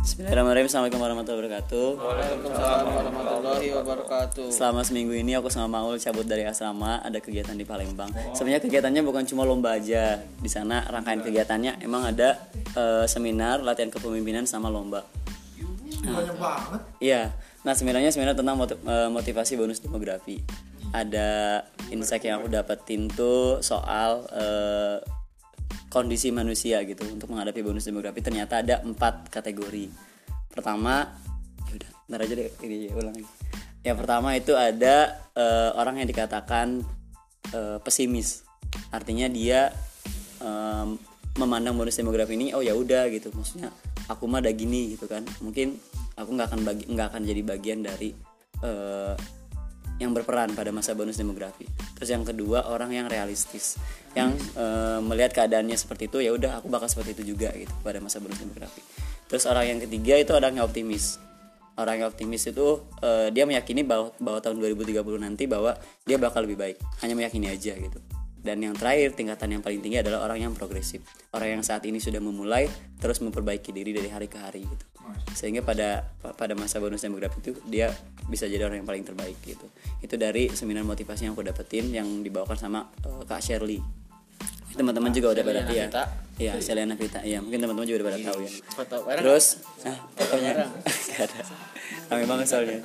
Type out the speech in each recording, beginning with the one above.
Bismillahirrahmanirrahim. Assalamualaikum warahmatullahi wabarakatuh. Waalaikumsalam warahmatullahi wabarakatuh. Selama seminggu ini aku sama Maul cabut dari asrama Ada kegiatan di Palembang. Sebenarnya kegiatannya bukan cuma lomba aja. Di sana rangkaian kegiatannya emang ada eh, seminar latihan kepemimpinan sama lomba. Banyak banget. Iya, nah seminarnya seminar tentang eh, motivasi bonus demografi. Ada insight yang aku dapetin tuh soal eh, kondisi manusia gitu untuk menghadapi bonus demografi. Ternyata ada empat kategori. Pertama, ya udah, ntar aja deh ini ulang lagi. Yang pertama itu ada eh, orang yang dikatakan eh, pesimis. Artinya dia em, memandang bonus demografi ini oh ya udah gitu maksudnya aku mah ada gini gitu kan mungkin aku nggak akan nggak akan jadi bagian dari eh, yang berperan pada masa bonus demografi. Terus yang kedua orang yang realistis. Yang eh, melihat keadaannya seperti itu ya udah aku bakal seperti itu juga gitu pada masa bonus demografi. Terus orang yang ketiga itu orang yang optimis. Orang yang optimis itu eh, dia meyakini bahwa bahwa tahun 2030 nanti bahwa dia bakal lebih baik. Hanya meyakini aja gitu. Dan yang terakhir tingkatan yang paling tinggi adalah orang yang progresif. Orang yang saat ini sudah memulai terus memperbaiki diri dari hari ke hari gitu sehingga pada pada masa bonus demografi itu dia bisa jadi orang yang paling terbaik gitu itu dari seminar motivasi yang aku dapetin yang dibawakan sama eh, kak Shirley teman-teman juga udah pada iya iya Selena Vita iya mungkin teman-teman juga udah pada tahu ya Foto bareng. Terus, ah, fotonya ada. Rame banget soalnya.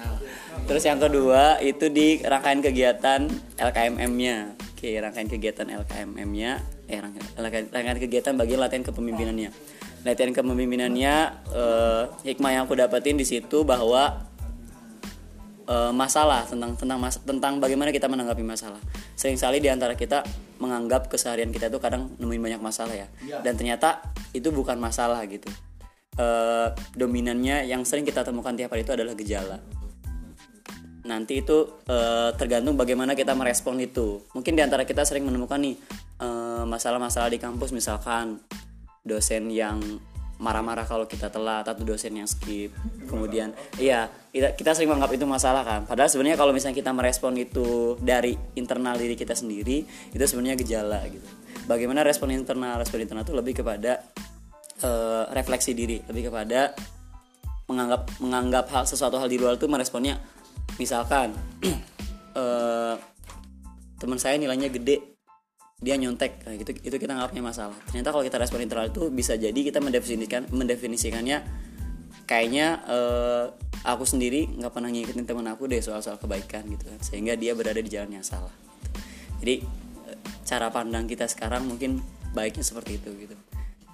Terus yang kedua itu di rangkaian kegiatan LKMM-nya. Oke, rangkaian kegiatan LKMM-nya, eh rangkaian- rangkaian kegiatan bagian latihan kepemimpinannya. Latihan kepemimpinannya eh, hikmah yang aku dapetin di situ bahwa eh, masalah tentang tentang mas, tentang bagaimana kita menanggapi masalah. Seringkali di antara kita menganggap keseharian kita itu kadang nemuin banyak masalah ya. Dan ternyata itu bukan masalah gitu. Eh, dominannya yang sering kita temukan tiap hari itu adalah gejala. Nanti itu eh, tergantung bagaimana kita merespon itu. Mungkin di antara kita sering menemukan nih eh, masalah-masalah di kampus misalkan dosen yang marah-marah kalau kita telat atau dosen yang skip. Kemudian iya kita, kita sering menganggap itu masalah kan. Padahal sebenarnya kalau misalnya kita merespon itu dari internal diri kita sendiri itu sebenarnya gejala gitu. Bagaimana respon internal? Respon internal itu lebih kepada eh, refleksi diri. Lebih kepada menganggap menganggap hal sesuatu hal di luar itu meresponnya misalkan eh, teman saya nilainya gede dia nyontek. Kayak gitu itu kita nggak punya masalah. Ternyata kalau kita respon internal itu bisa jadi kita mendefinisikan mendefinisikannya kayaknya eh, aku sendiri nggak pernah ngikutin teman aku deh soal-soal kebaikan gitu kan. Sehingga dia berada di jalan yang salah. Jadi eh, cara pandang kita sekarang mungkin baiknya seperti itu gitu.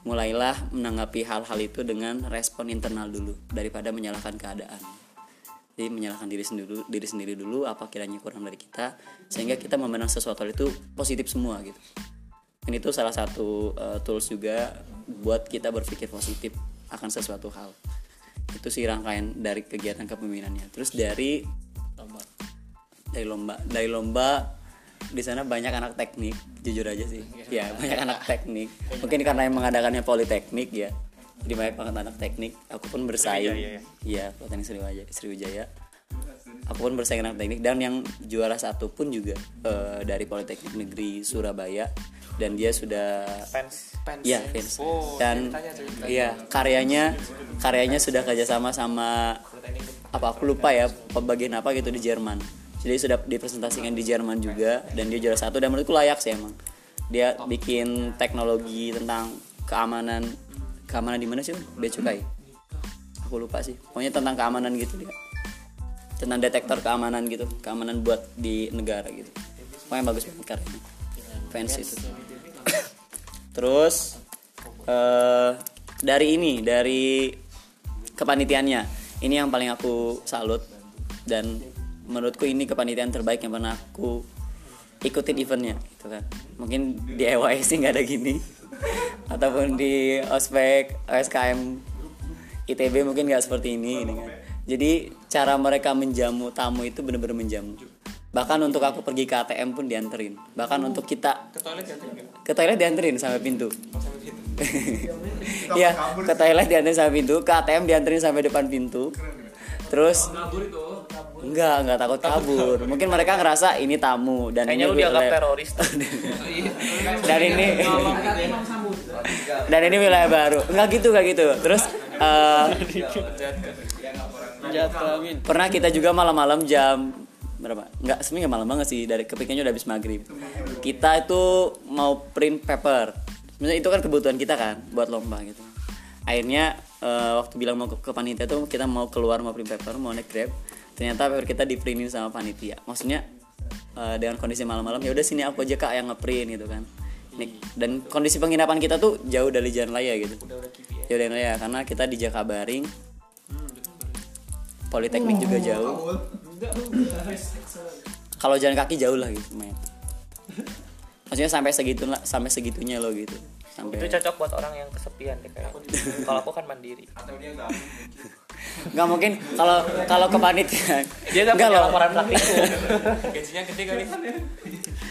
Mulailah menanggapi hal-hal itu dengan respon internal dulu daripada menyalahkan keadaan jadi menyalahkan diri sendiri diri sendiri dulu apa kiranya kurang dari kita sehingga kita memandang sesuatu itu positif semua gitu. Dan itu salah satu uh, tools juga buat kita berpikir positif akan sesuatu hal. Itu sih rangkaian dari kegiatan kepemimpinannya. Terus dari dari lomba dari lomba di sana banyak anak teknik jujur aja sih. Ya banyak anak teknik. Mungkin karena yang mengadakannya politeknik ya jadi banyak banget anak teknik aku pun bersaing iya politeknik Sriwijaya Sriwijaya aku pun bersaing anak teknik dan yang juara satu pun juga eh, dari politeknik negeri Surabaya dan dia sudah Fans. Fans. Iya, fans. Dan iya, karyanya karyanya sudah kerjasama sama apa aku lupa ya pembagian apa gitu di Jerman. Jadi sudah dipresentasikan di Jerman juga dan dia juara satu dan menurutku layak sih emang. Dia bikin teknologi tentang keamanan keamanan di mana sih? Bea cukai. Aku lupa sih. Pokoknya tentang keamanan gitu dia. Tentang detektor keamanan gitu, keamanan buat di negara gitu. Pokoknya bagus banget karyanya. Fans itu. Terus eh dari ini, dari kepanitiaannya, ini yang paling aku salut dan menurutku ini kepanitiaan terbaik yang pernah aku ikutin eventnya gitu kan. Mungkin di EYS sih nggak ada gini, ataupun di ospek OSKM ITB mungkin nggak seperti ini, ini kan. Jadi cara mereka menjamu tamu itu benar-benar menjamu. Bahkan untuk aku pergi ke ATM pun dianterin. Bahkan untuk kita Ke toilet tadi? ke toilet dianterin sampai pintu. Iya, ke toilet dianterin sampai pintu, ke ATM dianterin sampai depan pintu. Terus Enggak, enggak takut kabur. Mungkin mereka ngerasa ini tamu dan Kayaknya ini lu dianggap wilayah- teroris. dan ini dan ini wilayah baru. Enggak gitu, enggak gitu. Terus eh, kelamin. pernah kita juga malam-malam jam berapa? Enggak, sebenarnya nggak malam banget sih. Dari kepikirnya udah habis maghrib. Kita itu mau print paper. Sebenarnya itu kan kebutuhan kita kan buat lomba gitu. Akhirnya eh, waktu bilang mau ke, ke panitia tuh kita mau keluar mau print paper, mau naik grab. Ternyata paper kita di printin sama panitia. Maksudnya eh, dengan kondisi malam-malam ya udah sini aku aja kak yang ngeprint gitu kan. Nih, dan kondisi penginapan kita tuh jauh dari jalan raya gitu. Jauh dari jalan raya karena kita di Jakabaring. Politeknik juga jauh. Kalau jalan kaki jauh lah gitu main maksudnya sampai segitu sampai segitunya lo gitu. Sampai itu cocok buat orang yang kesepian deh kayak. Kalau aku kan mandiri nggak mungkin kalau kalau ke panitia dia gak Nggak punya loh. laporan praktikum Gajinya gede kali.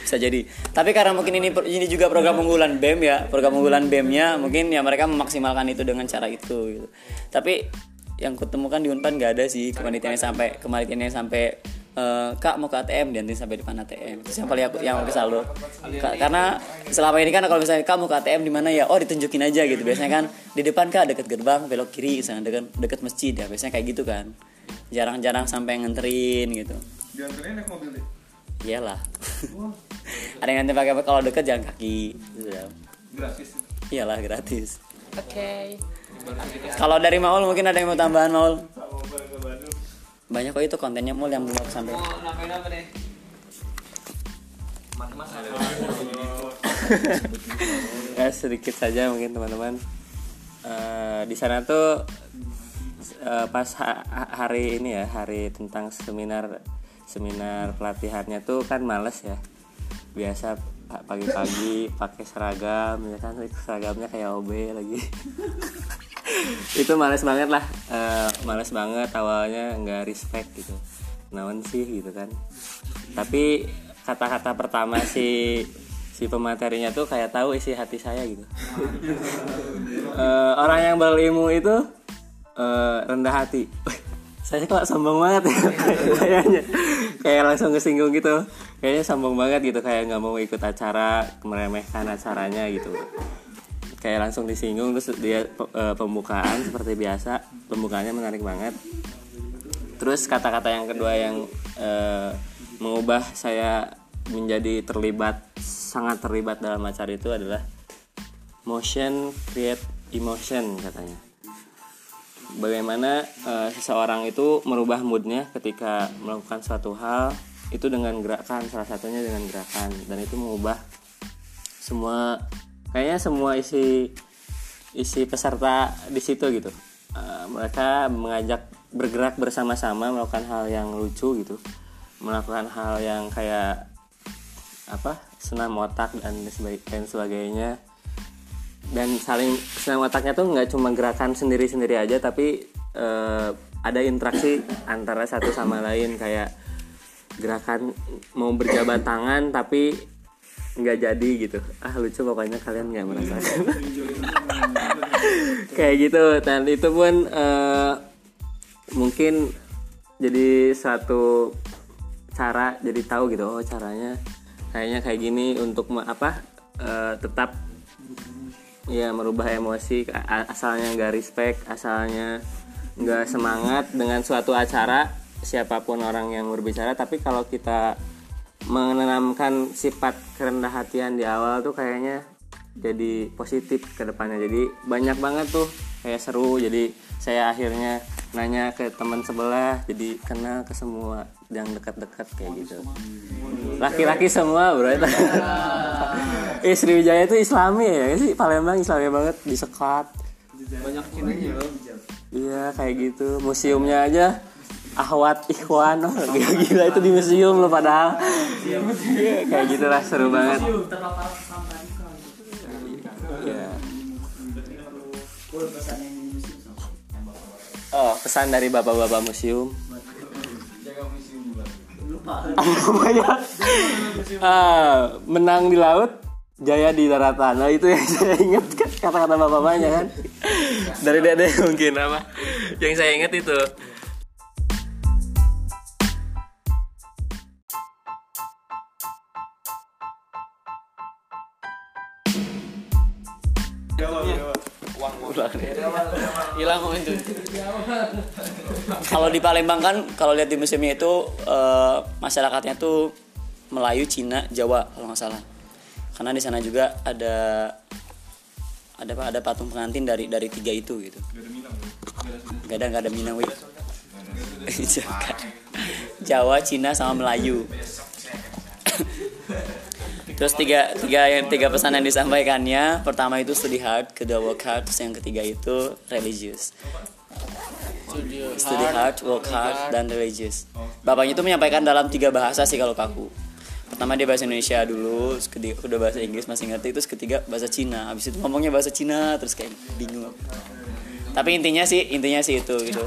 bisa jadi tapi karena mungkin ini ini juga program unggulan bem ya program unggulan bemnya mungkin ya mereka memaksimalkan itu dengan cara itu gitu tapi yang kutemukan di unpan nggak ada sih kepanitiaan yang sampai kepanitiaan yang sampai eh, kak mau ke ATM dan sampai depan ATM itu yang paling aku yang aku Ka- karena selama ini kan kalau misalnya kamu ke ATM di mana ya? Oh ditunjukin aja gitu. Biasanya kan di depan kak deket gerbang belok kiri misalnya deket deket masjid ya biasanya kayak gitu kan. Jarang-jarang sampai nganterin gitu. Dianterin naik mobil deh. iyalah. Ada yang nanti pakai kalau deket jalan kaki gitu ya. Gratis. iyalah gratis. Oke. Kalau dari Maul mungkin ada yang mau tambahan Maul banyak kok itu kontennya Maul yang belum aku sampai. Mau nambahin apa nih? ya sedikit saja mungkin teman-teman. Eh, di sana tuh eh, pas ha- ha- hari ini ya hari tentang seminar seminar pelatihannya tuh kan males ya. Biasa pa- pagi-pagi pakai seragam ya kan? Seragamnya kayak OB lagi itu males banget lah. Eh, males banget awalnya nggak respect gitu. Naon sih gitu kan. Tapi kata-kata pertama si si pematerinya tuh kayak tahu isi hati saya gitu. Eh, orang yang berilmu itu eh, rendah hati. Saya kok sombong banget ya? Kayaknya. Kayak langsung kesinggung gitu. Kayaknya sombong banget gitu. Kayak nggak mau ikut acara meremehkan acaranya gitu kayak langsung disinggung terus dia eh, pembukaan seperti biasa. Pembukaannya menarik banget. Terus kata-kata yang kedua yang eh, mengubah saya menjadi terlibat sangat terlibat dalam acara itu adalah motion create emotion katanya. Bagaimana eh, seseorang itu merubah moodnya ketika melakukan suatu hal itu dengan gerakan salah satunya dengan gerakan. Dan itu mengubah semua kayaknya semua isi isi peserta di situ gitu. Eh, mereka mengajak bergerak bersama-sama melakukan hal yang lucu gitu. Melakukan hal yang kayak apa senam otak dan seba- dan sebagainya. Dan saling senam otaknya tuh nggak cuma gerakan sendiri-sendiri aja tapi eh, ada interaksi antara satu sama lain. Kayak gerakan mau berjabat tangan tapi nggak jadi gitu. Ah lucu pokoknya kalian nggak merasakan. Kayak gitu dan itu pun eh, mungkin jadi satu cara jadi tahu gitu oh caranya kayaknya kayak gini untuk apa eh, tetap ya merubah emosi asalnya nggak respect asalnya nggak semangat dengan suatu acara siapa pun orang yang berbicara. Tapi kalau kita menanamkan sifat kerendah hatian di awal tuh kayaknya jadi positif ke depannya. Jadi banyak banget tuh kayak seru. Jadi saya akhirnya nanya ke teman sebelah jadi kenal ke semua yang dekat-dekat kayak gitu. Laki-laki semua bro. Eh Sriwijaya itu islami ya? Sih Palembang islami banget disekat Banyak cinanya loh. iya kayak gitu. Museumnya aja ahwat ikhwan oh, gila, gila itu di museum loh padahal kayak gitulah seru banget Iya. Oh, pesan dari bapak-bapak museum. Banyak. ah, menang di laut, jaya di daratan. Nah, itu yang saya ingat kan kata-kata bapak-bapaknya kan. Dari dede mungkin apa? Yang saya ingat itu. Hilang momentum. kalau di Palembang kan kalau lihat di museumnya itu eh, masyarakatnya tuh Melayu, Cina, Jawa kalau nggak salah. Karena di sana juga ada ada apa ada patung pengantin dari dari tiga itu gitu. Gak ada nggak ada Minang. Jawa, Cina sama Melayu. Terus tiga tiga yang tiga pesan yang disampaikannya pertama itu study hard, kedua work hard, terus yang ketiga itu religious. Study hard, work hard, dan religious. Bapaknya itu menyampaikan dalam tiga bahasa sih kalau kaku. Pertama dia bahasa Indonesia dulu, terus kedua udah bahasa Inggris masih ngerti, terus ketiga bahasa Cina. Habis itu ngomongnya bahasa Cina, terus kayak bingung. Tapi intinya sih intinya sih itu gitu.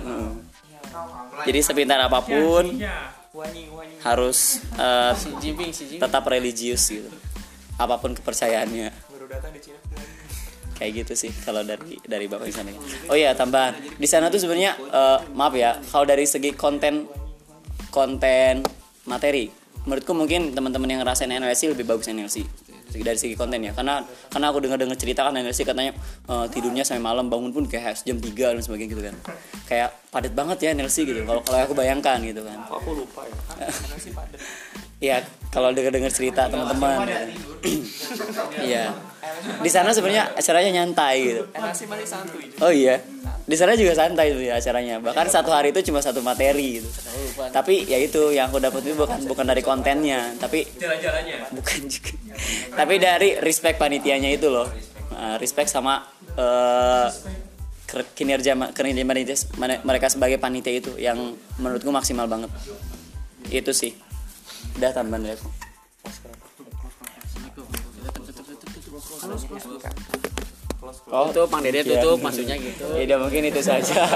Hmm. Jadi sepintar apa pun harus eh, tetap religius gitu. Apa pun kepercayaannya. baru datang di Cina. Kayak gitu sih kalau dari dari bapak di sana. Oh iya tambahan. Di sana tuh sebenarnya eh, maaf ya kalau dari segi konten konten materi menurutku mungkin teman-teman yang ngerasain NLC lebih bagus NLC dari segi konten ya. Karena karena aku dengar dengar cerita kan NLC katanya eh, tidurnya sampai malam bangun pun kayak jam 3 dan sebagainya gitu kan. Kayak padat banget ya NLC gitu kalau kalau aku bayangkan gitu kan. Kok aku lupa ya. Sih padat Iya, kalau dengar-dengar cerita teman-teman. Iya. Di sana sebenarnya acaranya nyantai gitu. santuy Oh iya. Di sana juga santai tuh ya acaranya. Bahkan satu hari itu cuma satu materi gitu. Tapi ya itu yang aku dapat itu bukan bukan dari kontennya, tapi Jalan-jalannya. bukan juga. tapi dari respect panitianya itu loh. Nah, respect sama ker- kinerja kinerja mereka sebagai panitia itu yang menurutku maksimal banget. Itu sih. Udah tambahan dari aku. Oh, tuh Mang Dede tutup maksudnya gitu. Ya udah mungkin itu saja.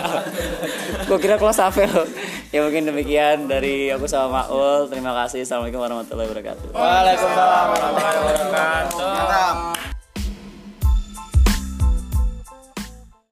Gue kira close apa loh. Ya mungkin demikian dari aku sama Maul. Terima kasih. Assalamualaikum warahmatullahi wabarakatuh. Waalaikumsalam warahmatullahi wabarakatuh.